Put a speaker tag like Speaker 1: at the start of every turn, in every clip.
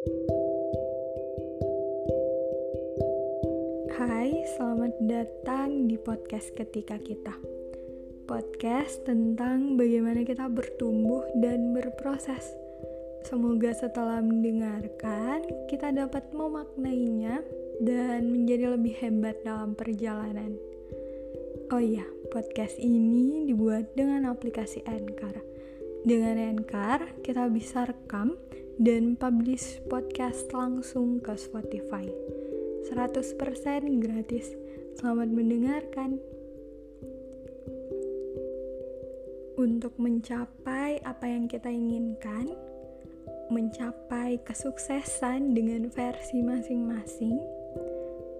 Speaker 1: Hai, selamat datang di podcast Ketika Kita. Podcast tentang bagaimana kita bertumbuh dan berproses. Semoga setelah mendengarkan, kita dapat memaknainya dan menjadi lebih hebat dalam perjalanan. Oh iya, podcast ini dibuat dengan aplikasi Anchor. Dengan Anchor, kita bisa rekam dan publish podcast langsung ke Spotify. 100% gratis. Selamat mendengarkan. Untuk mencapai apa yang kita inginkan, mencapai kesuksesan dengan versi masing-masing,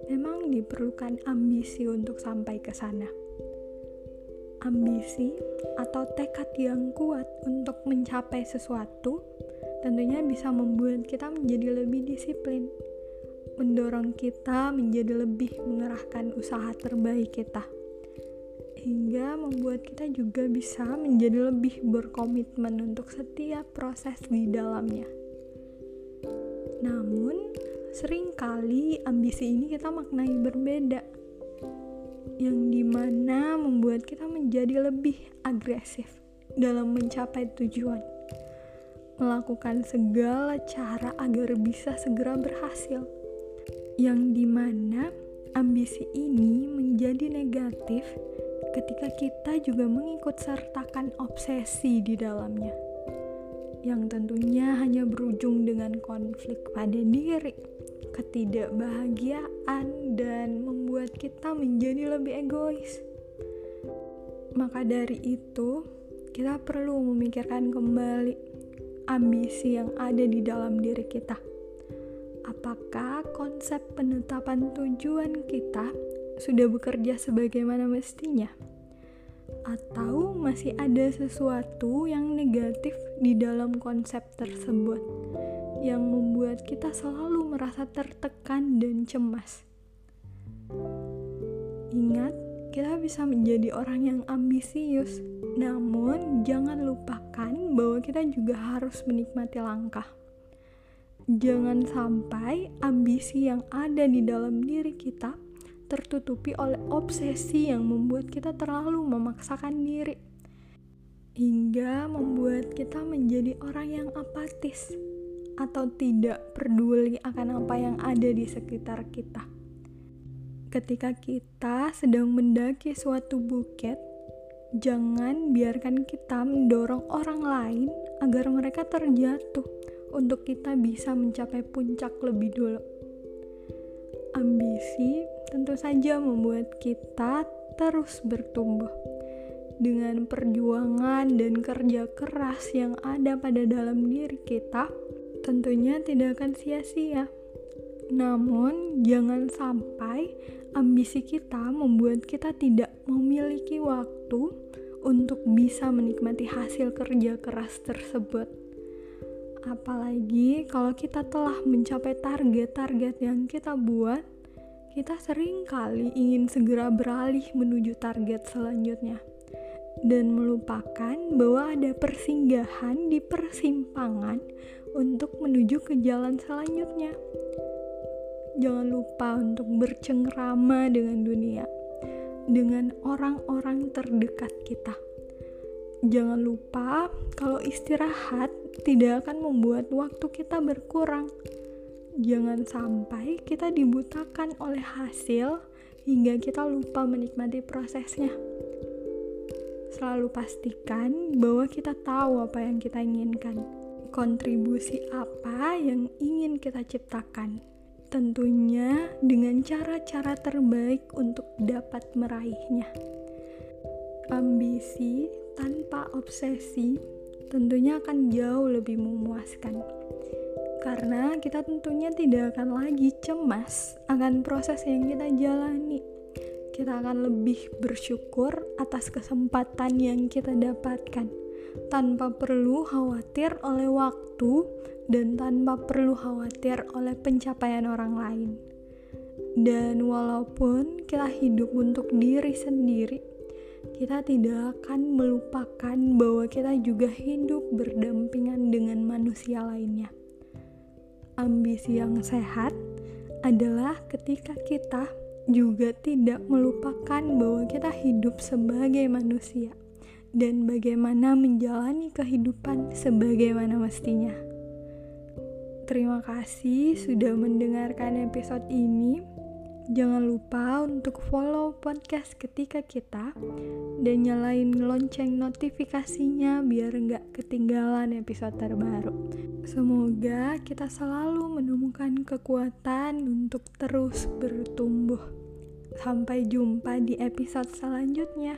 Speaker 1: memang diperlukan ambisi untuk sampai ke sana. Ambisi atau tekad yang kuat untuk mencapai sesuatu tentunya bisa membuat kita menjadi lebih disiplin, mendorong kita menjadi lebih mengerahkan usaha terbaik kita, hingga membuat kita juga bisa menjadi lebih berkomitmen untuk setiap proses di dalamnya. Namun, sering kali ambisi ini kita maknai berbeda, yang di mana membuat kita menjadi lebih agresif dalam mencapai tujuan melakukan segala cara agar bisa segera berhasil. Yang di mana ambisi ini menjadi negatif ketika kita juga mengikut sertakan obsesi di dalamnya. Yang tentunya hanya berujung dengan konflik pada diri, ketidakbahagiaan, dan membuat kita menjadi lebih egois. Maka dari itu, kita perlu memikirkan kembali ambisi yang ada di dalam diri kita. Apakah konsep penetapan tujuan kita sudah bekerja sebagaimana mestinya? Atau masih ada sesuatu yang negatif di dalam konsep tersebut yang membuat kita selalu merasa tertekan dan cemas? Kita bisa menjadi orang yang ambisius, namun jangan lupakan bahwa kita juga harus menikmati langkah. Jangan sampai ambisi yang ada di dalam diri kita tertutupi oleh obsesi yang membuat kita terlalu memaksakan diri hingga membuat kita menjadi orang yang apatis atau tidak peduli akan apa yang ada di sekitar kita ketika kita sedang mendaki suatu bukit, jangan biarkan kita mendorong orang lain agar mereka terjatuh untuk kita bisa mencapai puncak lebih dulu. Ambisi tentu saja membuat kita terus bertumbuh. Dengan perjuangan dan kerja keras yang ada pada dalam diri kita, tentunya tidak akan sia-sia. Namun, jangan sampai ambisi kita membuat kita tidak memiliki waktu untuk bisa menikmati hasil kerja keras tersebut. Apalagi kalau kita telah mencapai target-target yang kita buat, kita sering kali ingin segera beralih menuju target selanjutnya dan melupakan bahwa ada persinggahan di persimpangan untuk menuju ke jalan selanjutnya jangan lupa untuk bercengkrama dengan dunia, dengan orang-orang terdekat kita. Jangan lupa kalau istirahat tidak akan membuat waktu kita berkurang. Jangan sampai kita dibutakan oleh hasil hingga kita lupa menikmati prosesnya. Selalu pastikan bahwa kita tahu apa yang kita inginkan, kontribusi apa yang ingin kita ciptakan tentunya dengan cara-cara terbaik untuk dapat meraihnya. Ambisi tanpa obsesi tentunya akan jauh lebih memuaskan. Karena kita tentunya tidak akan lagi cemas akan proses yang kita jalani. Kita akan lebih bersyukur atas kesempatan yang kita dapatkan tanpa perlu khawatir oleh waktu dan tanpa perlu khawatir oleh pencapaian orang lain. Dan walaupun kita hidup untuk diri sendiri, kita tidak akan melupakan bahwa kita juga hidup berdampingan dengan manusia lainnya. ambisi yang sehat adalah ketika kita juga tidak melupakan bahwa kita hidup sebagai manusia dan bagaimana menjalani kehidupan sebagaimana mestinya. Terima kasih sudah mendengarkan episode ini. Jangan lupa untuk follow podcast ketika kita dan nyalain lonceng notifikasinya biar nggak ketinggalan episode terbaru. Semoga kita selalu menemukan kekuatan untuk terus bertumbuh. Sampai jumpa di episode selanjutnya.